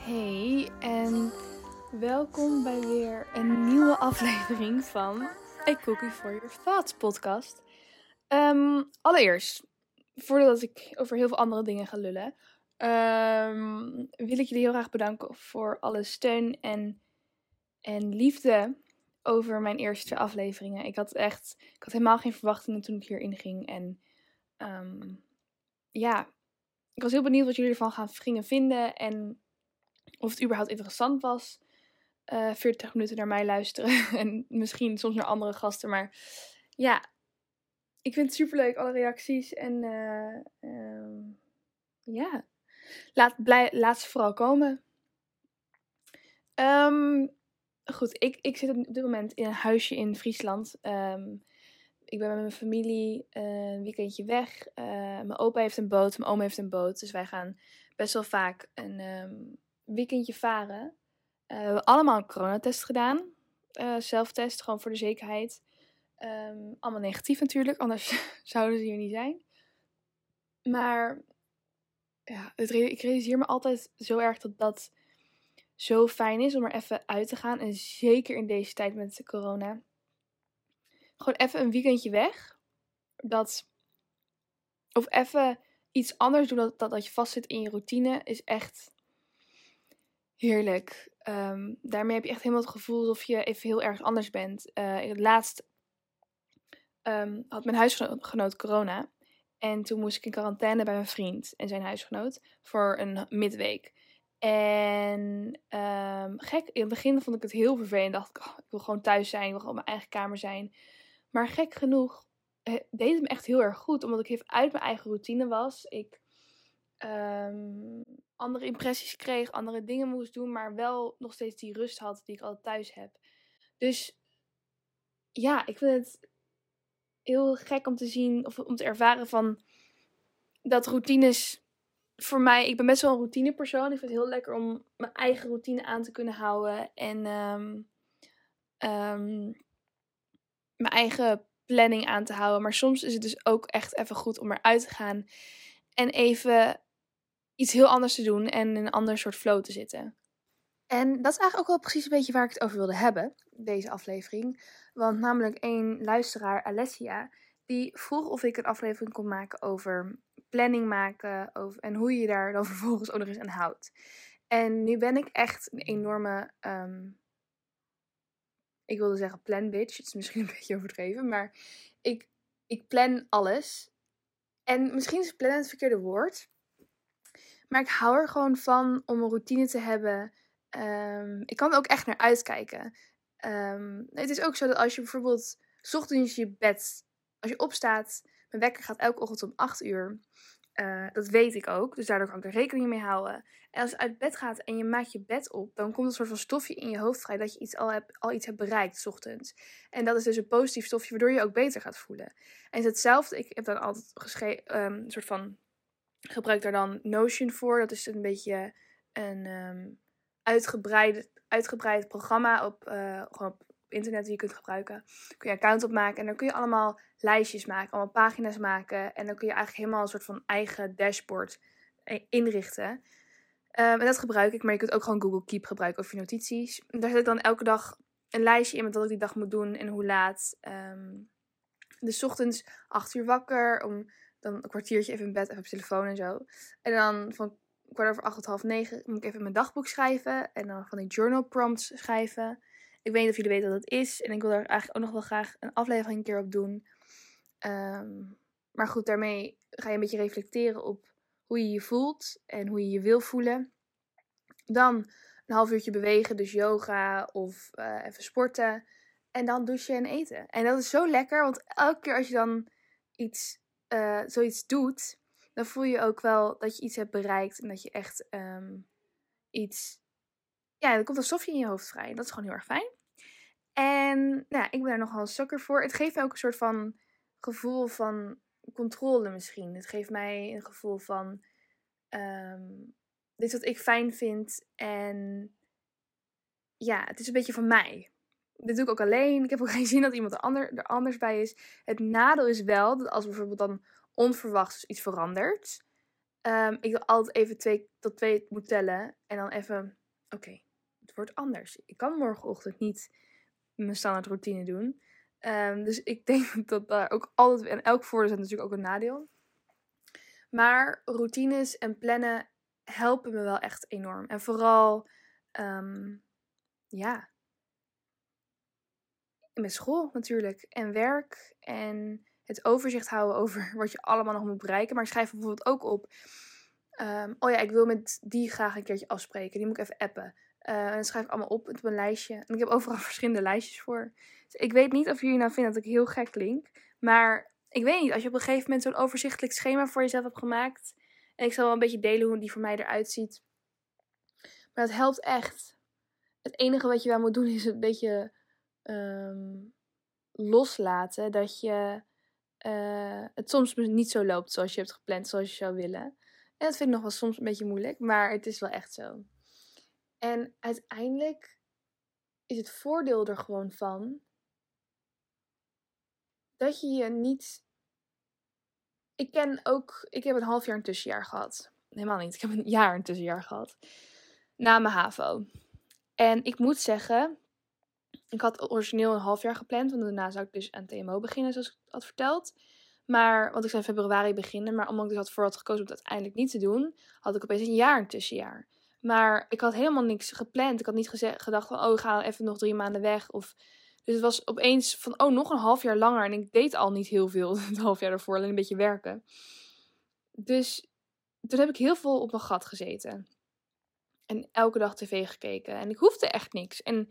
Hey en welkom bij weer een nieuwe aflevering van A Cookie for Your Thoughts podcast. Ehm, allereerst, voordat ik over heel veel andere dingen ga lullen, ehm, wil ik jullie heel graag bedanken voor alle steun en, en liefde over mijn eerste afleveringen. Ik had echt, ik had helemaal geen verwachtingen toen ik hierin ging en ehm, ja, ik was heel benieuwd wat jullie ervan gaan gingen vinden en of het überhaupt interessant was. Uh, 40 minuten naar mij luisteren en misschien soms naar andere gasten. Maar ja, ik vind het superleuk, alle reacties. En uh, uh, ja, laat, blij, laat ze vooral komen. Um, goed, ik, ik zit op dit moment in een huisje in Friesland. Um, ik ben met mijn familie uh, een weekendje weg. Mijn opa heeft een boot, mijn oom heeft een boot. Dus wij gaan best wel vaak een weekendje varen. We hebben allemaal een coronatest gedaan. zelftest, gewoon voor de zekerheid. Um, allemaal negatief natuurlijk, anders zouden ze hier niet zijn. Maar ja, het, ik realiseer me altijd zo erg dat dat zo fijn is om er even uit te gaan. En zeker in deze tijd met de corona gewoon even een weekendje weg. Dat, of even iets anders doen dan dat, dat je vastzit in je routine is echt heerlijk. Um, daarmee heb je echt helemaal het gevoel alsof je even heel erg anders bent. Het laatst um, had mijn huisgenoot corona. En toen moest ik in quarantaine bij mijn vriend en zijn huisgenoot voor een midweek. En um, gek, in het begin vond ik het heel vervelend. Dacht ik, oh, ik wil gewoon thuis zijn, ik wil gewoon mijn eigen kamer zijn. Maar gek genoeg eh, deed het me echt heel erg goed. Omdat ik even uit mijn eigen routine was. Ik um, andere impressies kreeg, andere dingen moest doen. Maar wel nog steeds die rust had die ik altijd thuis heb. Dus ja, ik vind het heel gek om te zien of om te ervaren van dat routines voor mij, ik ben best wel een routinepersoon. Ik vind het heel lekker om mijn eigen routine aan te kunnen houden. En um, um, mijn eigen planning aan te houden. Maar soms is het dus ook echt even goed om eruit te gaan. En even iets heel anders te doen en in een ander soort flow te zitten. En dat is eigenlijk ook wel precies een beetje waar ik het over wilde hebben, deze aflevering. Want namelijk één luisteraar, Alessia, die vroeg of ik een aflevering kon maken over planning maken over, en hoe je daar dan vervolgens ook nog eens aan houdt. En nu ben ik echt een enorme um, ik wilde zeggen plan bitch. Het is misschien een beetje overdreven. Maar ik, ik plan alles. En misschien is plan het verkeerde woord. Maar ik hou er gewoon van om een routine te hebben. Um, ik kan er ook echt naar uitkijken. Um, het is ook zo dat als je bijvoorbeeld ochtends je bed, als je opstaat, mijn wekker gaat elke ochtend om 8 uur. Uh, dat weet ik ook, dus daardoor kan ik er rekening mee houden. En als je uit bed gaat en je maakt je bed op, dan komt een soort van stofje in je hoofd vrij dat je iets al, hebt, al iets hebt bereikt s ochtends. En dat is dus een positief stofje waardoor je je ook beter gaat voelen. En het is hetzelfde, ik heb dan altijd geschreven, um, een soort van, gebruik daar dan Notion voor. Dat is een beetje een um, uitgebreid, uitgebreid programma op, gewoon op internet die je kunt gebruiken. Kun je account opmaken en dan kun je allemaal lijstjes maken, allemaal pagina's maken. En dan kun je eigenlijk helemaal een soort van eigen dashboard eh, inrichten. Um, en dat gebruik ik, maar je kunt ook gewoon Google Keep gebruiken of je notities. Daar zet ik dan elke dag een lijstje in met wat ik die dag moet doen en hoe laat. Um, dus ochtends 8 uur wakker, om dan een kwartiertje even in bed, even op telefoon en zo. En dan van kwart over acht tot half negen moet ik even mijn dagboek schrijven. En dan van die journal prompts schrijven. Ik weet niet of jullie weten wat het is. En ik wil daar eigenlijk ook nog wel graag een aflevering een keer op doen. Um, maar goed, daarmee ga je een beetje reflecteren op hoe je je voelt en hoe je je wil voelen. Dan een half uurtje bewegen, dus yoga of uh, even sporten. En dan douchen en eten. En dat is zo lekker, want elke keer als je dan iets, uh, zoiets doet, dan voel je ook wel dat je iets hebt bereikt en dat je echt um, iets ja, er komt een stofje in je hoofd vrij. Dat is gewoon heel erg fijn. En nou, ik ben daar nogal een sukker voor. Het geeft mij ook een soort van gevoel van controle misschien. Het geeft mij een gevoel van um, dit is wat ik fijn vind. En ja, het is een beetje van mij. Dit doe ik ook alleen. Ik heb ook geen zin dat iemand er, er anders bij is. Het nadeel is wel dat als bijvoorbeeld dan onverwachts iets verandert. Ehm, ik wil altijd even twee, tot twee moet tellen. En dan even, oké, het wordt anders. Ik kan morgenochtend niet mijn standaard routine doen. Ehm, dus ik denk dat daar ook altijd, en elk voordeel is natuurlijk ook een nadeel. Maar routines en plannen helpen me wel echt enorm. En vooral, ehm, ja, mijn school natuurlijk. En werk. En het overzicht houden over wat je allemaal nog moet bereiken. Maar ik schrijf bijvoorbeeld ook op. Um, oh ja, ik wil met die graag een keertje afspreken. Die moet ik even appen. Uh, en dan schrijf ik allemaal op op een lijstje. En ik heb overal verschillende lijstjes voor. Dus ik weet niet of jullie nou vinden dat ik heel gek klink. Maar ik weet niet, als je op een gegeven moment zo'n overzichtelijk schema voor jezelf hebt gemaakt. En ik zal wel een beetje delen hoe die voor mij eruit ziet. Maar dat helpt echt. Het enige wat je wel moet doen is een beetje um, loslaten. Dat je uh, het soms niet zo loopt zoals je hebt gepland, zoals je zou willen. En dat vind ik nog wel soms een beetje moeilijk, maar het is wel echt zo. En uiteindelijk is het voordeel er gewoon van dat je je niet. Ik ken ook, ik heb een half jaar een tussenjaar gehad. Helemaal niet, ik heb een jaar een tussenjaar gehad. Na mijn HAVO. En ik moet zeggen, ik had origineel een half jaar gepland, want daarna zou ik dus aan TMO beginnen, zoals ik had verteld. Maar, want ik zei februari beginnen, maar omdat ik dus had voor had gekozen om het uiteindelijk niet te doen, had ik opeens een jaar een tussenjaar. Maar ik had helemaal niks gepland. Ik had niet gedacht van, oh, ik ga even nog drie maanden weg. Of, dus het was opeens van, oh, nog een half jaar langer. En ik deed al niet heel veel het half jaar ervoor, alleen een beetje werken. Dus toen heb ik heel veel op mijn gat gezeten. En elke dag tv gekeken. En ik hoefde echt niks. En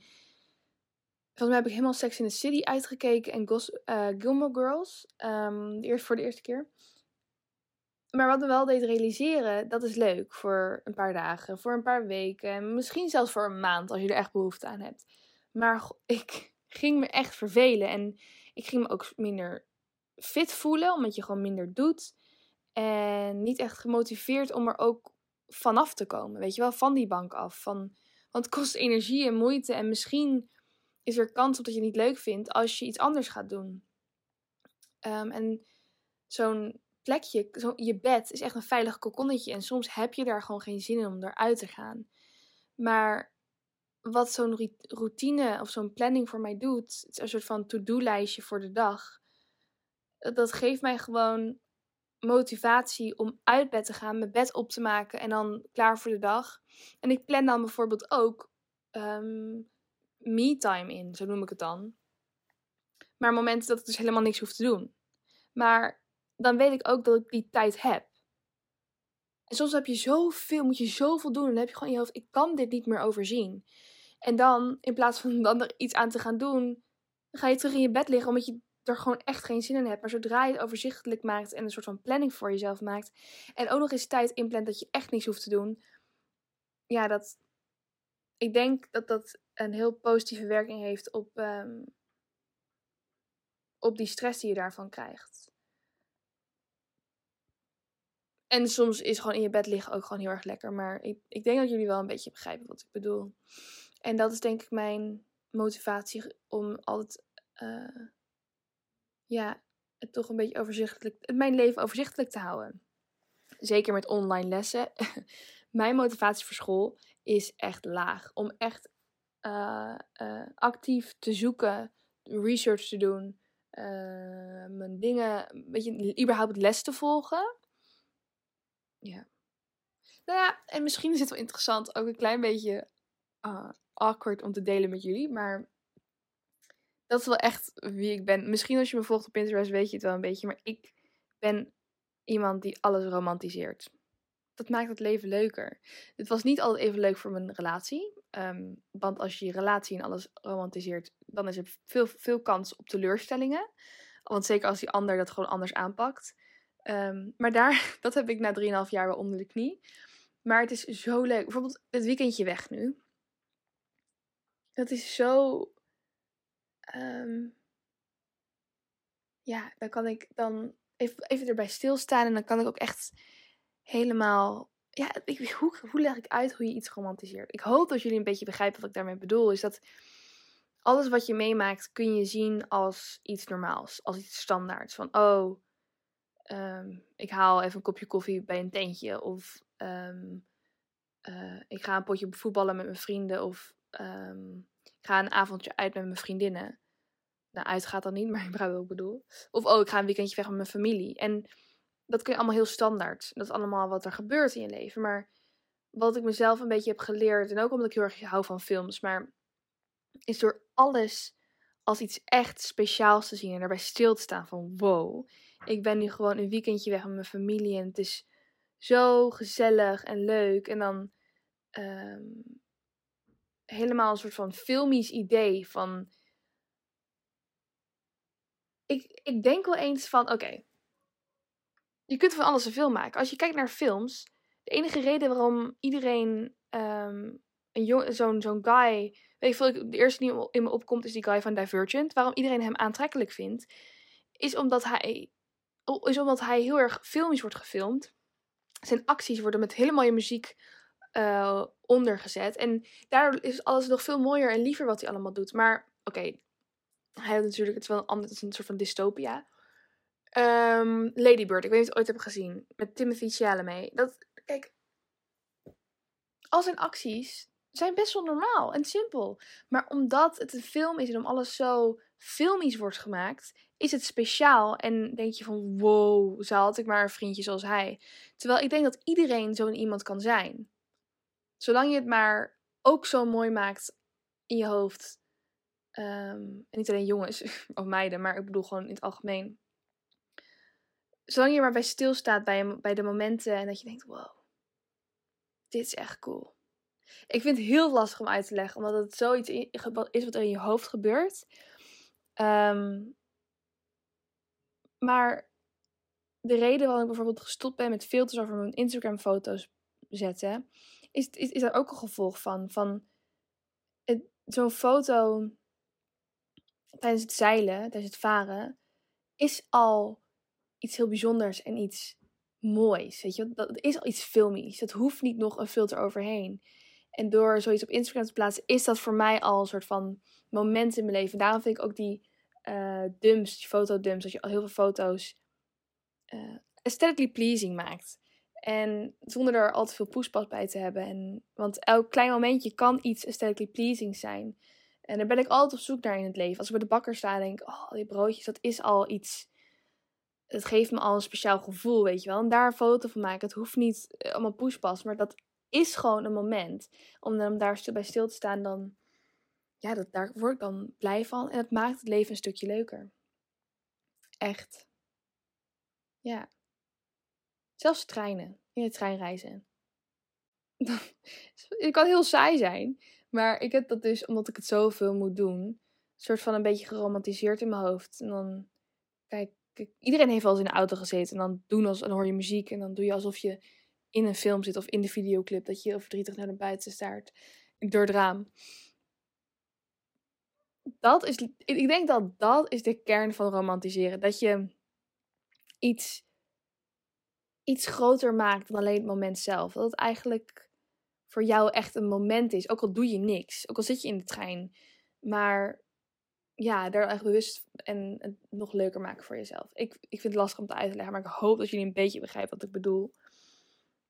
Volgens mij heb ik helemaal Sex in the City uitgekeken en Gos uh, Gilmore Girls. Um, eerst voor de eerste keer. Maar wat me wel deed realiseren, dat is leuk voor een paar dagen, voor een paar weken. Misschien zelfs voor een maand als je er echt behoefte aan hebt. Maar ik ging me echt vervelen en ik ging me ook minder fit voelen, omdat je gewoon minder doet. En niet echt gemotiveerd om er ook vanaf te komen, weet je wel, van die bank af. Van, want het kost energie en moeite en misschien is er kans op dat je het niet leuk vindt als je iets anders gaat doen. Um, en zo'n plekje, zo, je bed, is echt een veilig kokonnetje. En soms heb je daar gewoon geen zin in om eruit te gaan. Maar wat zo'n routine of zo'n planning voor mij doet, het is een soort van to-do-lijstje voor de dag. Dat geeft mij gewoon motivatie om uit bed te gaan, mijn bed op te maken en dan klaar voor de dag. En ik plan dan bijvoorbeeld ook um, me-time in, zo noem ik het dan. Maar momenten dat ik dus helemaal niks hoef te doen. Maar dan weet ik ook dat ik die tijd heb. En soms heb je zoveel, moet je zoveel doen. En dan heb je gewoon in je hoofd, ik kan dit niet meer overzien. En dan, in plaats van dan er iets aan te gaan doen, ga je terug in je bed liggen omdat je er gewoon echt geen zin in hebt. Maar zodra je het overzichtelijk maakt en een soort van planning voor jezelf maakt. En ook nog eens tijd inplant dat je echt niks hoeft te doen. Ja, dat. Ik denk dat dat een heel positieve werking heeft op, um, op die stress die je daarvan krijgt. En soms is gewoon in je bed liggen ook gewoon heel erg lekker. Maar ik, ik denk dat jullie wel een beetje begrijpen wat ik bedoel. En dat is denk ik mijn motivatie om altijd, uh, ja, het toch een beetje overzichtelijk, mijn leven overzichtelijk te houden. Zeker met online lessen. mijn motivatie voor school is echt laag. Om echt uh, uh, actief te zoeken, research te doen, uh, mijn dingen, een beetje überhaupt les te volgen. Ja. Nou ja, en misschien is het wel interessant, ook een klein beetje awkward om te delen met jullie, maar dat is wel echt wie ik ben. Misschien als je me volgt op Pinterest weet je het wel een beetje, maar ik ben iemand die alles romantiseert. Dat maakt het leven leuker. Het was niet altijd even leuk voor mijn relatie. Ehm, want als je je relatie en alles romantiseert, dan is er veel, veel kans op teleurstellingen. Want zeker als die ander dat gewoon anders aanpakt. Um, maar daar, dat heb ik na 3,5 jaar wel onder de knie. Maar het is zo leuk. Bijvoorbeeld het weekendje weg nu. Dat is zo. Um, ja, dan kan ik dan even, even erbij stilstaan. En dan kan ik ook echt helemaal ja, ik, hoe, hoe leg ik uit hoe je iets romantiseert? Ik hoop dat jullie een beetje begrijpen wat ik daarmee bedoel. Is dat alles wat je meemaakt kun je zien als iets normaals. Als iets standaards. Van, oh, ehm, ik haal even een kopje koffie bij een tentje. Of ehm, eh, ik ga een potje voetballen met mijn vrienden. Of ehm, ik ga een avondje uit met mijn vriendinnen. Nou, uit gaat dan niet, maar ik ik bedoel. Of oh, ik ga een weekendje weg met mijn familie. En dat kun je allemaal heel standaard. Dat is allemaal wat er gebeurt in je leven. Maar wat ik mezelf een beetje heb geleerd, en ook omdat ik heel erg hou van films, maar is door alles als iets echt speciaals te zien en erbij stil te staan van wow, ik ben nu gewoon een weekendje weg met mijn familie en het is zo gezellig en leuk. En dan ehm, helemaal een soort van filmisch idee van. Ik, ik denk wel eens van, oké, je kunt van alles een film maken. Als je kijkt naar films, de enige reden waarom iedereen um, zo'n zo'n guy, weet je veel, de eerste die in me opkomt is die guy van Divergent. Waarom iedereen hem aantrekkelijk vindt, is omdat hij, is omdat hij heel erg filmisch wordt gefilmd. Zijn acties worden met hele mooie muziek uh, ondergezet. En daardoor is alles nog veel mooier en liever wat hij allemaal doet. Maar oké, hij heeft natuurlijk, het wel een ander, het is een soort van dystopia. Um, Lady Bird, ik weet niet of je het ooit hebt gezien. Met Timothy Chalamet. Dat, kijk, al zijn acties zijn best wel normaal en simpel. Maar omdat het een film is en om alles zo filmisch wordt gemaakt, is het speciaal. En denk je van, wow, zou had ik maar een vriendje zoals hij. Terwijl ik denk dat iedereen zo'n iemand kan zijn. Zolang je het maar ook zo mooi maakt in je hoofd. Ehm, en niet alleen jongens of meiden, maar ik bedoel gewoon in het algemeen. Zolang je maar bij stilstaat bij, bij de momenten en dat je denkt, wow, dit is echt cool. Ik vind het heel lastig om uit te leggen, omdat het zoiets is wat er in je hoofd gebeurt. Ehm, maar de reden waarom ik bijvoorbeeld gestopt ben met filters over mijn Instagram-foto's zetten, is, is, is daar ook een gevolg van. Van zo'n foto tijdens het zeilen, tijdens het varen, is al iets heel bijzonders en iets moois. Weet je, dat is al iets filmisch. Dat hoeft niet nog een filter overheen. En door zoiets op Instagram te plaatsen, is dat voor mij al een soort van moment in mijn leven. Daarom vind ik ook die uh, dumps, die fotodumps, dat je al heel veel foto's uh, aesthetically pleasing maakt. En zonder er al te veel poespas bij te hebben. En, want elk klein momentje kan iets aesthetically pleasing zijn. En daar ben ik altijd op zoek naar in het leven. Als ik bij de bakker sta en denk, oh, die broodjes, dat is al iets het geeft me al een speciaal gevoel, weet je wel. En daar een foto van maken. Het hoeft niet eh, allemaal pushpas, maar dat is gewoon een moment. Om dan daar bij stil te staan, dan... Ja, dat, daar word ik dan blij van. En het maakt het leven een stukje leuker. Echt. Ja. Zelfs treinen. In de trein reizen. het kan heel saai zijn. Maar ik heb dat dus, omdat ik het zoveel moet doen... Soort van een beetje geromantiseerd in mijn hoofd. En dan... Kijk, iedereen heeft wel eens in de auto gezeten en dan doen als, dan hoor je muziek en dan doe je alsof je in een film zit of in de videoclip dat je heel verdrietig naar de buiten staart door het raam. Dat is, ik denk dat dat is de kern van romantiseren. Dat je iets, iets groter maakt dan alleen het moment zelf. Dat het eigenlijk voor jou echt een moment is. Ook al doe je niks. Ook al zit je in de trein. Maar ja, daar echt bewust en het nog leuker maken voor jezelf. Ik, ik vind het lastig om te uit te leggen, maar ik hoop dat jullie een beetje begrijpen wat ik bedoel.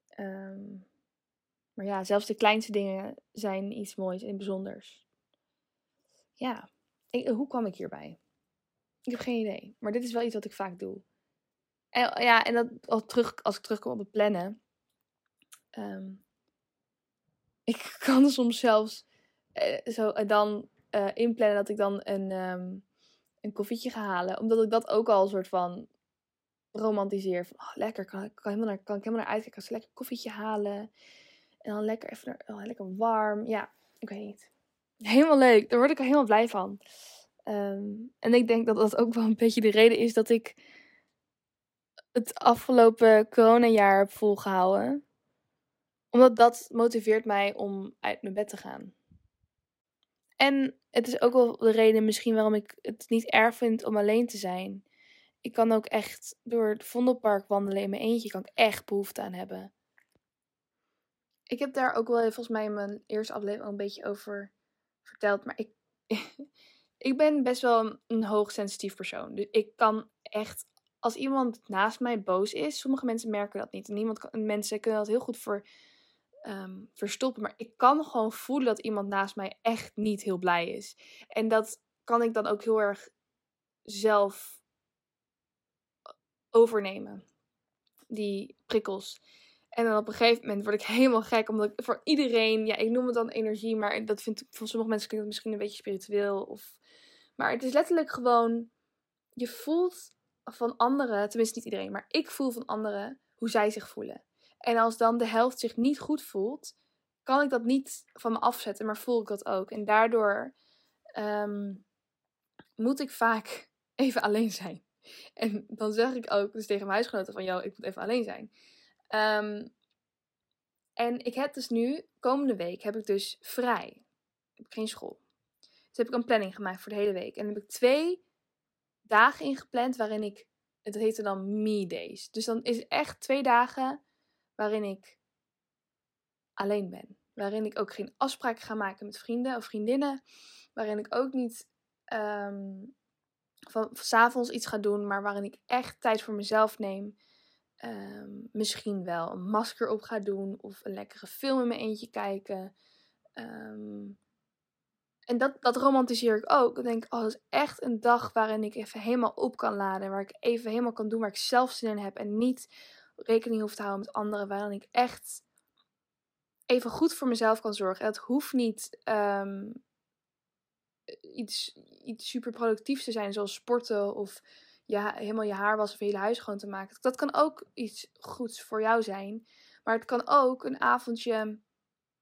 Ehm, maar ja, zelfs de kleinste dingen zijn iets moois en bijzonders. Ja, hoe kwam ik hierbij? Ik heb geen idee, maar dit is wel iets wat ik vaak doe. En, ja, en dat, als, terug, als ik terugkom op het plannen. Ehm, ik kan soms zelfs uh, zo, dan uh, inplannen dat ik dan een, um, een koffietje ga halen. Omdat ik dat ook al een soort van romantiseer. Van, oh, lekker, kan, kan, helemaal naar, kan ik helemaal naar uitkijken als een lekker koffietje halen. En dan lekker even, naar, oh, lekker warm. Ja, ik weet niet. Helemaal leuk. Daar word ik er helemaal blij van. Um, en ik denk dat dat ook wel een beetje de reden is dat ik het afgelopen coronajaar heb volgehouden. Omdat dat motiveert mij om uit mijn bed te gaan. En het is ook wel de reden misschien waarom ik het niet erg vind om alleen te zijn. Ik kan ook echt door het Vondelpark wandelen in mijn eentje, kan ik echt behoefte aan hebben. Ik heb daar ook wel volgens mij in mijn eerste aflevering al een beetje over verteld, maar ik, ik ben best wel een hoogsensitief persoon. Dus ik kan echt als iemand naast mij boos is, sommige mensen merken dat niet. En niemand mensen kunnen dat heel goed voor, ehm, verstoppen. Maar ik kan gewoon voelen dat iemand naast mij echt niet heel blij is. En dat kan ik dan ook heel erg zelf overnemen. Die prikkels. En dan op een gegeven moment word ik helemaal gek. Omdat ik voor iedereen, ja, ik noem het dan energie. Maar dat vind ik voor sommige mensen klinkt het misschien een beetje spiritueel. Of, maar het is letterlijk gewoon, je voelt van anderen, tenminste niet iedereen, maar ik voel van anderen hoe zij zich voelen. En als dan de helft zich niet goed voelt, kan ik dat niet van me afzetten, maar voel ik dat ook. En daardoor ehm, moet ik vaak even alleen zijn. En dan zeg ik ook dus tegen mijn huisgenoten van, jou, ik moet even alleen zijn. Ehm, en ik heb dus nu, komende week, heb ik dus vrij. Ik heb geen school. Dus heb ik een planning gemaakt voor de hele week. En dan heb ik twee dagen ingepland waarin ik, het heette dan me days. Dus dan is het echt twee dagen waarin ik alleen ben. Waarin ik ook geen afspraken ga maken met vrienden of vriendinnen. Waarin ik ook niet um, van, s'avonds iets ga doen, maar waarin ik echt tijd voor mezelf neem. Ehm, misschien wel een masker op ga doen of een lekkere film in mijn eentje kijken. Um, en dat, dat romantiseer ik ook. Ik denk, oh, dat is echt een dag waarin ik even helemaal op kan laden. Waar ik even helemaal kan doen waar ik zelf zin in heb. En niet rekening hoef te houden met anderen. Waarin ik echt even goed voor mezelf kan zorgen. En dat hoeft niet um, iets, iets super productiefs te zijn. Zoals sporten of ja, helemaal je haar was of je hele huis schoon te maken. Dat kan ook iets goeds voor jou zijn. Maar het kan ook een avondje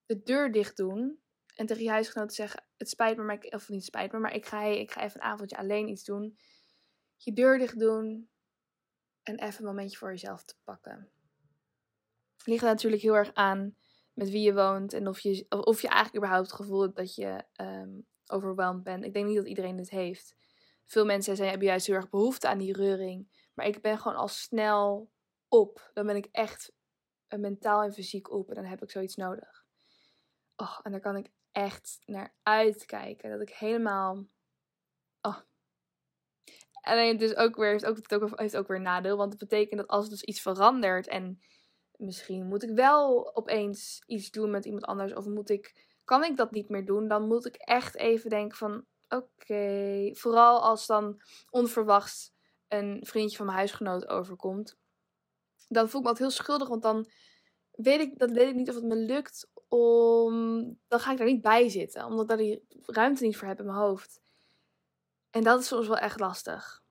de deur dicht doen en tegen je huisgenoot zeggen: Het spijt me, maar ik, of niet spijt me, maar ik ga, ik ga even een avondje alleen iets doen. Je deur dicht doen en even een momentje voor jezelf te pakken. Het ligt natuurlijk heel erg aan met wie je woont en of je, of je eigenlijk überhaupt het gevoel hebt dat je um, overweldigd bent. Ik denk niet dat iedereen dit heeft. Veel mensen zijn, hebben juist heel erg behoefte aan die reuring. Maar ik ben gewoon al snel op. Dan ben ik echt mentaal en fysiek op en dan heb ik zoiets nodig. Oh, en daar kan ik echt naar uitkijken. Dat ik helemaal. Alleen dus ook weer, heeft ook, het heeft ook weer een nadeel. Want het betekent dat als er dus iets verandert en misschien moet ik wel opeens iets doen met iemand anders. Of moet ik, kan ik dat niet meer doen. Dan moet ik echt even denken van oké. Vooral als dan onverwachts een vriendje van mijn huisgenoot overkomt. Dan voel ik me altijd heel schuldig. Want dan weet ik, dat weet ik niet of het me lukt om, dan ga ik daar niet bij zitten, omdat ik daar die ruimte niet voor heb in mijn hoofd. En dat is soms wel echt lastig.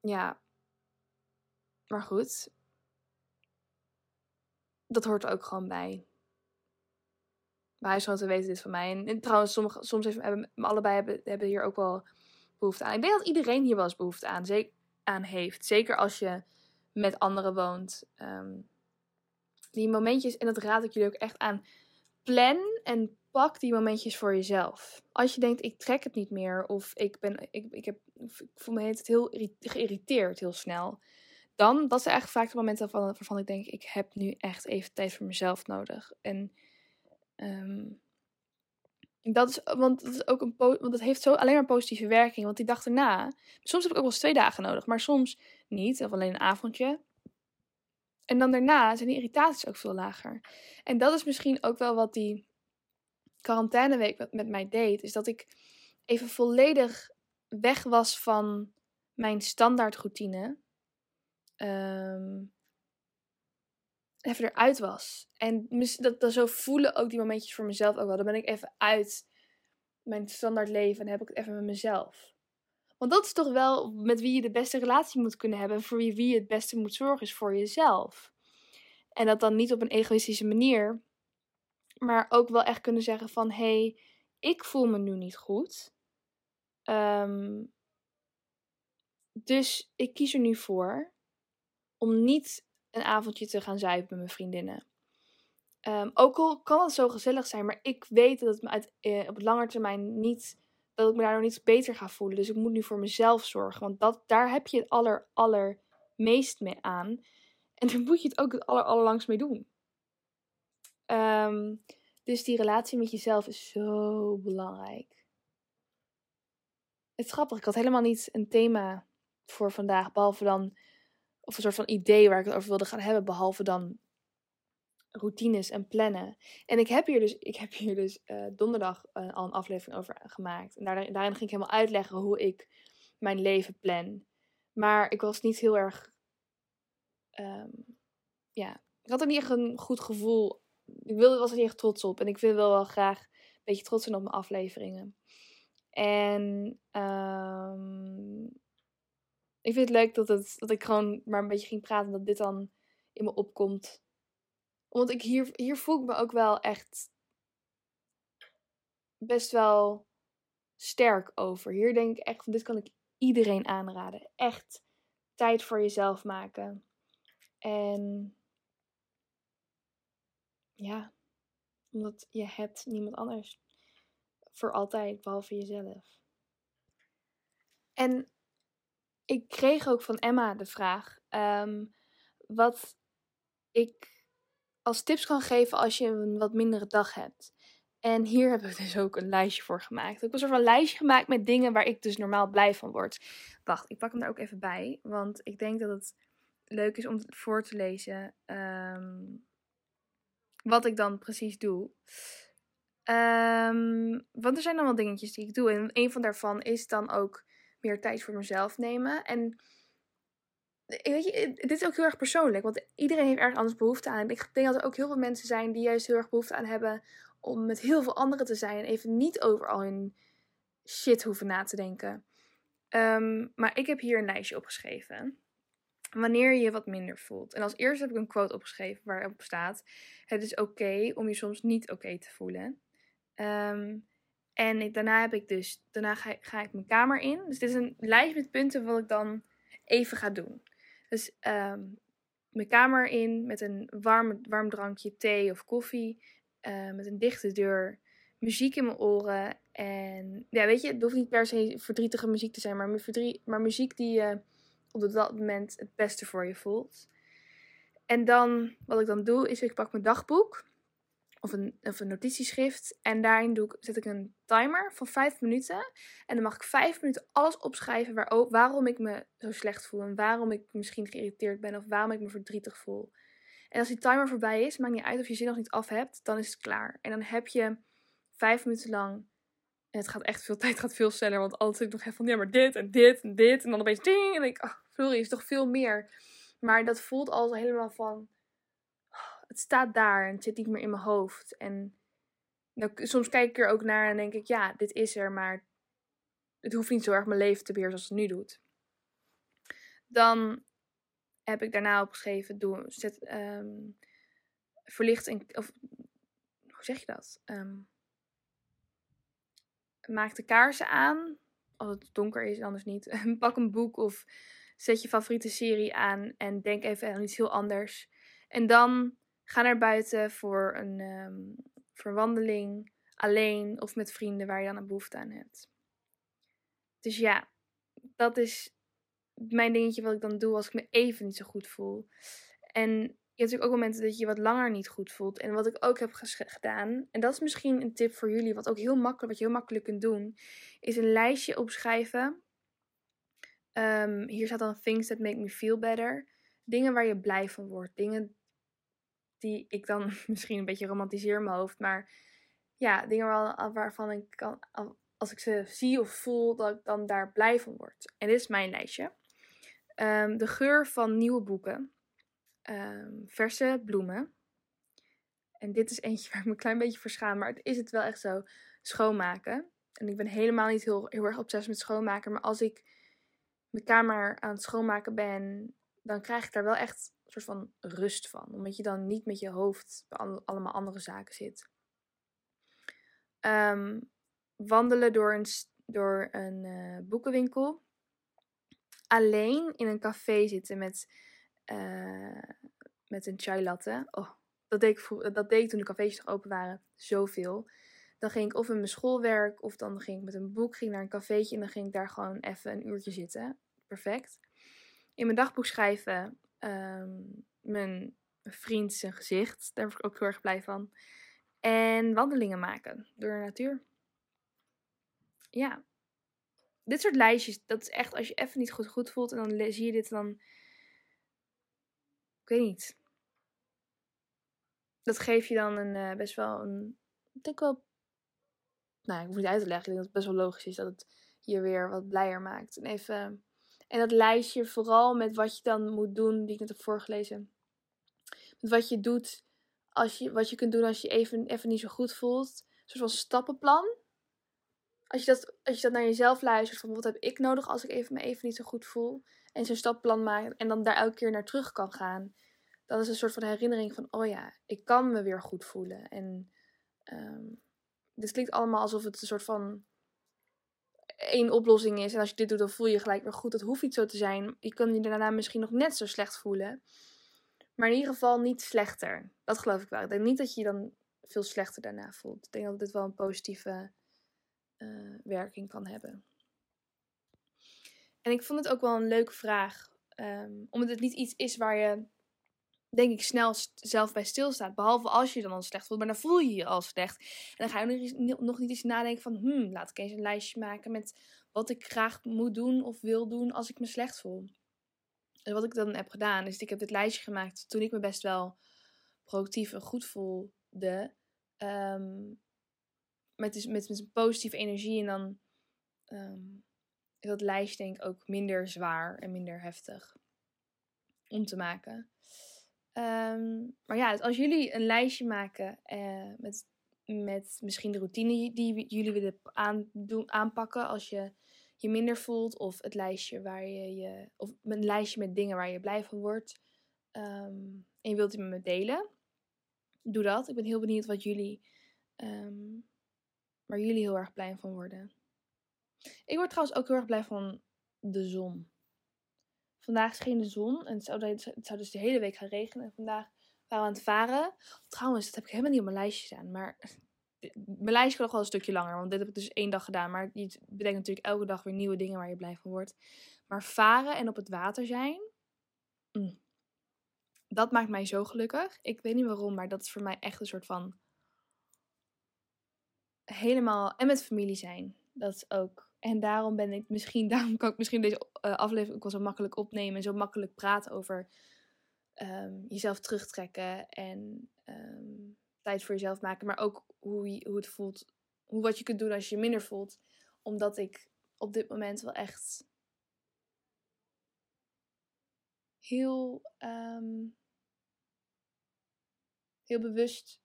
Ja. Maar goed. Dat hoort er ook gewoon bij. Mijn huisgenoten weten dit van mij. En, trouwens, soms hebben we allebei hebben, hebben hier ook wel behoefte aan. Ik denk dat iedereen hier wel eens behoefte aan, aan heeft. Zeker als je met anderen woont. Ehm, die momentjes, en dat raad ik jullie ook echt aan plan en pak die momentjes voor jezelf. Als je denkt, ik trek het niet meer, of ik, ben, ik, ik, heb, ik voel me het heel geïrriteerd heel snel. Dan, dat zijn eigenlijk vaak de momenten waarvan, waarvan ik denk, ik heb nu echt even tijd voor mezelf nodig. En um, dat is, want dat is ook een want dat heeft zo alleen maar positieve werking. Want die dag erna, soms heb ik ook wel eens twee dagen nodig, maar soms niet, of alleen een avondje. En dan daarna zijn die irritaties ook veel lager. En dat is misschien ook wel wat die quarantaineweek met mij deed. Is dat ik even volledig weg was van mijn standaardroutine. Um, even eruit was. En dat, dat zo voelen ook die momentjes voor mezelf ook wel. Dan ben ik even uit mijn standaard leven en heb ik het even met mezelf. Want dat is toch wel met wie je de beste relatie moet kunnen hebben. En voor wie, wie je het beste moet zorgen, is voor jezelf. En dat dan niet op een egoïstische manier. Maar ook wel echt kunnen zeggen van... Hé, hey, ik voel me nu niet goed. Um, dus ik kies er nu voor om niet een avondje te gaan zuipen met mijn vriendinnen. Um, ook al kan het zo gezellig zijn, maar ik weet dat het me uit, eh, op lange termijn niet dat ik me daar nog niet beter ga voelen. Dus ik moet nu voor mezelf zorgen. Want dat, daar heb je het aller, allermeest mee aan. En daar moet je het ook het aller, allerlangst mee doen. Um, dus die relatie met jezelf is zo belangrijk. Het is grappig, ik had helemaal niet een thema voor vandaag. Behalve dan of een soort van idee waar ik het over wilde gaan hebben, behalve dan routines en plannen. En ik heb hier dus, ik heb hier dus uh, donderdag uh, al een aflevering over gemaakt. En daarin, daarin ging ik helemaal uitleggen hoe ik mijn leven plan. Maar ik was niet heel erg. Um, ja, ik had er niet echt een goed gevoel. Ik wilde, was er echt trots op. En ik wil wel graag een beetje trots zijn op mijn afleveringen. En um, ik vind het leuk dat, het, dat ik gewoon maar een beetje ging praten. Dat dit dan in me opkomt. Want ik hier, hier voel ik me ook wel echt best wel sterk over. Hier denk ik echt van dit kan ik iedereen aanraden. Echt tijd voor jezelf maken. En ja, omdat je hebt niemand anders. Voor altijd, behalve jezelf. En ik kreeg ook van Emma de vraag um, wat ik als tips kan geven als je een wat mindere dag hebt. En hier heb ik dus ook een lijstje voor gemaakt. Ik heb een soort van lijstje gemaakt met dingen waar ik dus normaal blij van word. Wacht, ik pak hem daar ook even bij. Want ik denk dat het leuk is om voor te lezen. Um, wat ik dan precies doe. Um, want er zijn dan dingetjes die ik doe. En een van daarvan is dan ook meer tijd voor mezelf nemen. En weet je, dit is ook heel erg persoonlijk. Want iedereen heeft ergens anders behoefte aan. Ik denk dat er ook heel veel mensen zijn die juist heel erg behoefte aan hebben om met heel veel anderen te zijn. En even niet over al hun shit hoeven na te denken. Um, maar ik heb hier een lijstje opgeschreven. Wanneer je je wat minder voelt. En als eerste heb ik een quote opgeschreven waarop staat: Het is oké om je soms niet oké te voelen. Um, en daarna heb ik dus, daarna ga, ga, ik mijn kamer in. Dus dit is een lijst met punten wat ik dan even ga doen. Dus um, mijn kamer in met een warm, warm drankje thee of koffie. Uh, met een dichte deur. Muziek in mijn oren. En ja, weet je, het hoeft niet per se verdrietige muziek te zijn. Maar, maar muziek die je op dat moment het beste voor je voelt. En dan, wat ik dan doe, is ik pak mijn dagboek of een, of een notitieschrift. En daarin doe ik, zet ik een timer van 5 minuten. En dan mag ik 5 minuten alles opschrijven waar, waarom ik me zo slecht voel. En waarom ik misschien geïrriteerd ben of waarom ik me verdrietig voel. En als die timer voorbij is, maakt niet uit of je zin nog niet af hebt, dan is het klaar. En dan heb je 5 minuten lang. En het gaat echt veel tijd, gaat veel sneller. Want altijd nog even van ja, maar dit en dit en dit. En dan opeens ding. En denk ik, oh, sorry, is toch veel meer. Maar dat voelt al helemaal van het staat daar en het zit niet meer in mijn hoofd. En soms kijk ik er ook naar en denk ik, ja, dit is er, maar het hoeft niet zo erg mijn leven te beheersen als het nu doet. Dan heb ik daarna opgeschreven, doe, zet, um, verlicht en, of, hoe zeg je dat? Um, maak de kaarsen aan, als het donker is, anders niet. Pak een boek of zet je favoriete serie aan en denk even aan iets heel anders. En dan Ga naar buiten voor een um, verwandeling, alleen of met vrienden waar je dan een behoefte aan hebt. Dus ja, dat is mijn dingetje wat ik dan doe als ik me even niet zo goed voel. En je hebt natuurlijk ook momenten dat je je wat langer niet goed voelt. En wat ik ook heb gedaan, en dat is misschien een tip voor jullie, wat ook heel makkelijk, wat je heel makkelijk kunt doen, is een lijstje opschrijven. Um, hier staat dan things that make me feel better. Dingen waar je blij van wordt. Dingen die ik dan misschien een beetje romantiseer in mijn hoofd. Maar ja, dingen waar, waarvan ik kan, als ik ze zie of voel, dat ik dan daar blij van word. En dit is mijn lijstje. Um, de geur van nieuwe boeken. Um, verse bloemen. En dit is eentje waar ik me een klein beetje voor schaam. Maar het is het wel echt zo. Schoonmaken. En ik ben helemaal niet heel, heel erg obsessief met schoonmaken. Maar als ik mijn kamer aan het schoonmaken ben, dan krijg ik daar wel echt soort van rust van. Omdat je dan niet met je hoofd bij allemaal andere zaken zit. Ehm, wandelen door een, door een uh, boekenwinkel. Alleen in een café zitten met, uh, met een chai latte. Oh, dat deed, ik, dat deed toen de cafés nog open waren. Zoveel. Dan ging ik of in mijn schoolwerk of dan ging ik met een boek ging naar een cafeetje en dan ging ik daar gewoon even een uurtje zitten. Perfect. In mijn dagboek schrijven um, mijn vriend zijn gezicht. Daar word ik ook heel erg blij van. En wandelingen maken door de natuur. Ja. Dit soort lijstjes, dat is echt als je even niet goed, goed voelt en dan zie je dit, dan ik weet niet. Dat geeft je dan een, uh, best wel een, ik denk wel, nou ik hoef niet uit te leggen, ik denk dat het best wel logisch is dat het je weer wat blijer maakt. En even, en dat lijstje vooral met wat je dan moet doen, die ik net heb voorgelezen. Met wat je doet, als je, wat je kunt doen als je even, even niet zo goed voelt. Een soort van stappenplan als je, dat, als je dat naar jezelf luistert, van wat heb ik nodig als ik even, me even niet zo goed voel. En zo'n stapplan maakt en dan daar elke keer naar terug kan gaan. Dan is een soort van herinnering van, oh ja, ik kan me weer goed voelen. En um, dit klinkt allemaal alsof het een soort van één oplossing is. En als je dit doet, dan voel je je gelijk weer goed. Dat hoeft niet zo te zijn. Je kan je daarna misschien nog net zo slecht voelen. Maar in ieder geval niet slechter. Dat geloof ik wel. Ik denk niet dat je je dan veel slechter daarna voelt. Ik denk dat dit wel een positieve uh, werking kan hebben. En ik vond het ook wel een leuke vraag, um, omdat het niet iets is waar je, denk ik, snel zelf bij stilstaat. Behalve als je je dan al slecht voelt, maar dan voel je je al slecht. En dan ga je nog niet eens nadenken van, hmm, laat ik eens een lijstje maken met wat ik graag moet doen of wil doen als ik me slecht voel. En wat ik dan heb gedaan, is ik heb dit lijstje gemaakt toen ik me best wel productief en goed voelde. Um, met, dus, met, met een positieve energie. En dan um, is dat lijstje denk ik ook minder zwaar en minder heftig om te maken. Um, maar ja, dus als jullie een lijstje maken uh, met, met misschien de routine die jullie willen aandoen, aanpakken als je je minder voelt. Of het lijstje waar je je. Of een lijstje met dingen waar je blij van wordt. Um, en je wilt die met me delen. Doe dat. Ik ben heel benieuwd wat jullie um, waar jullie heel erg blij van worden. Ik word trouwens ook heel erg blij van de zon. Vandaag scheen de zon en het zou, zou dus de hele week gaan regenen. En vandaag waren we aan het varen. Trouwens, dat heb ik helemaal niet op mijn lijstje staan. Maar mijn lijstje kan nog wel een stukje langer. Want dit heb ik dus één dag gedaan. Maar je bedenkt natuurlijk elke dag weer nieuwe dingen waar je blij van wordt. Maar varen en op het water zijn. Mm, dat maakt mij zo gelukkig. Ik weet niet waarom, maar dat is voor mij echt een soort van helemaal. En met familie zijn. Dat is ook. En daarom ben ik misschien. Daarom kan ik misschien deze uh, aflevering ook wel zo makkelijk opnemen. En zo makkelijk praten over um, jezelf terugtrekken. En um, tijd voor jezelf maken. Maar ook hoe, hoe het voelt. Hoe wat je kunt doen als je je minder voelt. Omdat ik op dit moment wel echt. Heel. Um, heel bewust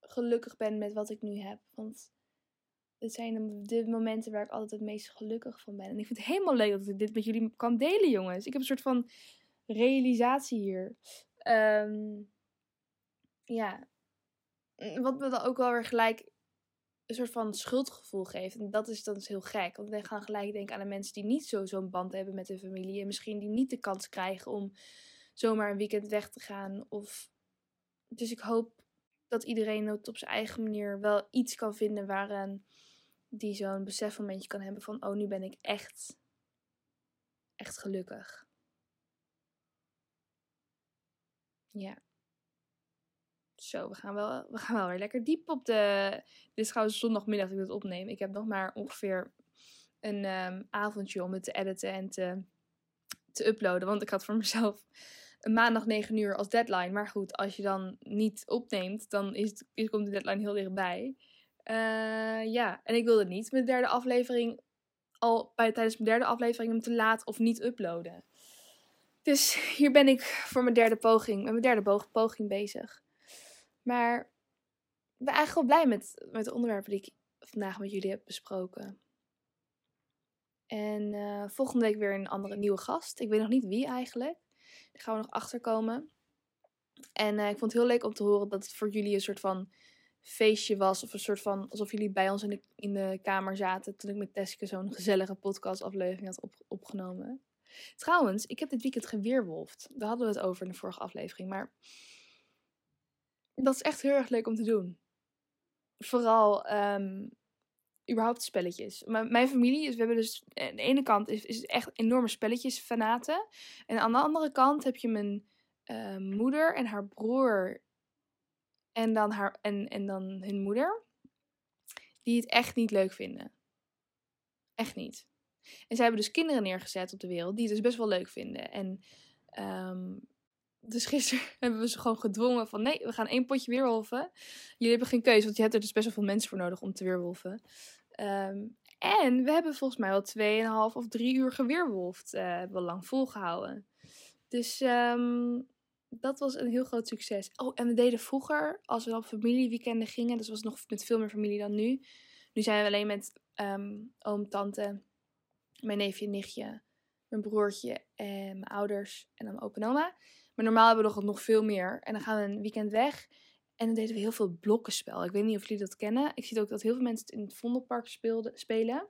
gelukkig ben met wat ik nu heb. Want het zijn de momenten waar ik altijd het meest gelukkig van ben. En ik vind het helemaal leuk dat ik dit met jullie kan delen, jongens. Ik heb een soort van realisatie hier. Um, ja. Wat me dan ook wel weer gelijk een soort van schuldgevoel geeft. En dat is dan dus heel gek. Want ik ga gelijk denken aan de mensen die niet zo zo'n band hebben met hun familie. En misschien die niet de kans krijgen om zomaar een weekend weg te gaan. Of... Dus ik hoop dat iedereen het op zijn eigen manier wel iets kan vinden waaraan die zo'n besefmomentje kan hebben van, oh, nu ben ik echt, echt gelukkig. Ja. Zo, we gaan, wel, we gaan wel weer lekker diep op de... Dit is trouwens zondagmiddag dat ik dit opneem. Ik heb nog maar ongeveer een um, avondje om het te editen en te, te uploaden. Want ik had voor mezelf een maandag 9 uur als deadline. Maar goed, als je dan niet opneemt, dan is, is, komt de deadline heel dichtbij. Uh, ja, en ik wilde niet mijn derde aflevering al bij, tijdens mijn derde aflevering hem te laat of niet uploaden. Dus hier ben ik voor mijn derde poging, met mijn derde poging bezig. Maar ik ben eigenlijk wel blij met, met de onderwerpen die ik vandaag met jullie heb besproken. En uh, volgende week weer een andere nieuwe gast. Ik weet nog niet wie eigenlijk. Daar gaan we nog achter komen. En uh, ik vond het heel leuk om te horen dat het voor jullie een soort van feestje was. Of een soort van alsof jullie bij ons in de, in de kamer zaten. Toen ik met Teske zo'n gezellige podcastaflevering had op, opgenomen. Trouwens, ik heb dit weekend geweerwolfd. Daar hadden we het over in de vorige aflevering. Maar dat is echt heel erg leuk om te doen. Vooral um, überhaupt spelletjes. Mijn familie, is, we hebben dus aan de ene kant is, is echt enorme spelletjes fanaten. En aan de andere kant heb je mijn uh, moeder en haar broer en dan, haar, en, en dan hun moeder, die het echt niet leuk vinden. Echt niet. En zij hebben dus kinderen neergezet op de wereld die het dus best wel leuk vinden. En um, dus gisteren hebben we ze gewoon gedwongen van nee, we gaan één potje weerwolven. Jullie hebben geen keuze, want je hebt er dus best wel veel mensen voor nodig om te weerwolven. Ehm, en we hebben volgens mij wel 2,5 of 3 uur geweerwolfd. Uh, hebben we lang volgehouden. Dus um, dat was een heel groot succes. Oh, en we deden vroeger, als we op familieweekenden gingen, dus was nog met veel meer familie dan nu. Nu zijn we alleen met um, oom, tante, mijn neefje, nichtje, mijn broertje en mijn ouders en dan opa en oma. Maar normaal hebben we nog, nog veel meer. En dan gaan we een weekend weg. En dan deden we heel veel blokkenspel. Ik weet niet of jullie dat kennen. Ik zie ook dat heel veel mensen het in het Vondelpark speelden, spelen.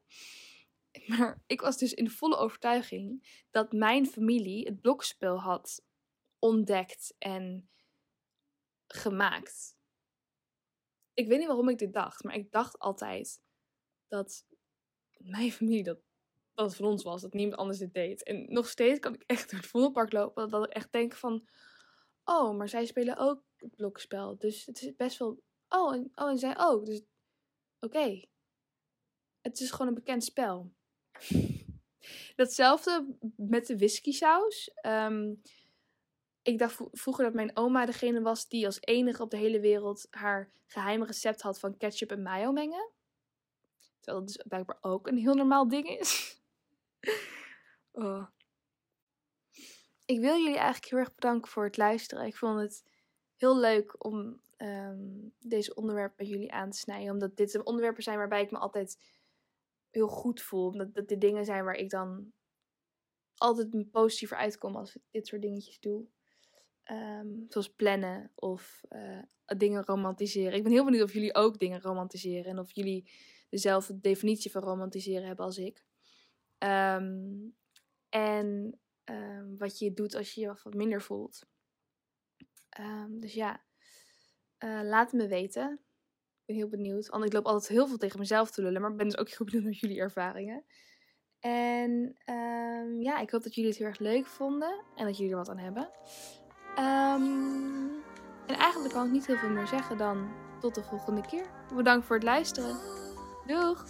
Maar ik was dus in volle overtuiging dat mijn familie het blokkenspel had ontdekt en gemaakt. Ik weet niet waarom ik dit dacht, maar ik dacht altijd dat mijn familie dat, dat van ons was, dat niemand anders dit deed. En nog steeds kan ik echt door het Vondelpark lopen, dat ik echt denk van, oh, maar zij spelen ook blokspel, dus het is best wel, oh, en, oh, en zij ook, dus oké. Het is gewoon een bekend spel. Datzelfde met de whisky saus. Um, ik dacht vroeger dat mijn oma degene was die als enige op de hele wereld haar geheime recept had van ketchup en mayo mengen. Terwijl dat dus blijkbaar ook een heel normaal ding is. oh. Ik wil jullie eigenlijk heel erg bedanken voor het luisteren. Ik vond het heel leuk om um, deze onderwerpen bij jullie aan te snijden. Omdat dit onderwerpen zijn waarbij ik me altijd heel goed voel. Omdat dat dit dingen zijn waar ik dan altijd positiever uitkom als ik dit soort dingetjes doe. Um, zoals plannen of uh, dingen romantiseren. Ik ben heel benieuwd of jullie ook dingen romantiseren. En of jullie dezelfde definitie van romantiseren hebben als ik. Um, en um, wat je doet als je je wat minder voelt. dus ja, uh, laat me weten. Ik ben heel benieuwd. Want ik loop altijd heel veel tegen mezelf te lullen. Maar ik ben dus ook heel benieuwd naar jullie ervaringen. En ja, ik hoop dat jullie het heel erg leuk vonden. En dat jullie er wat aan hebben. Um, en eigenlijk kan ik niet heel veel meer zeggen dan tot de volgende keer. Bedankt voor het luisteren. Doeg!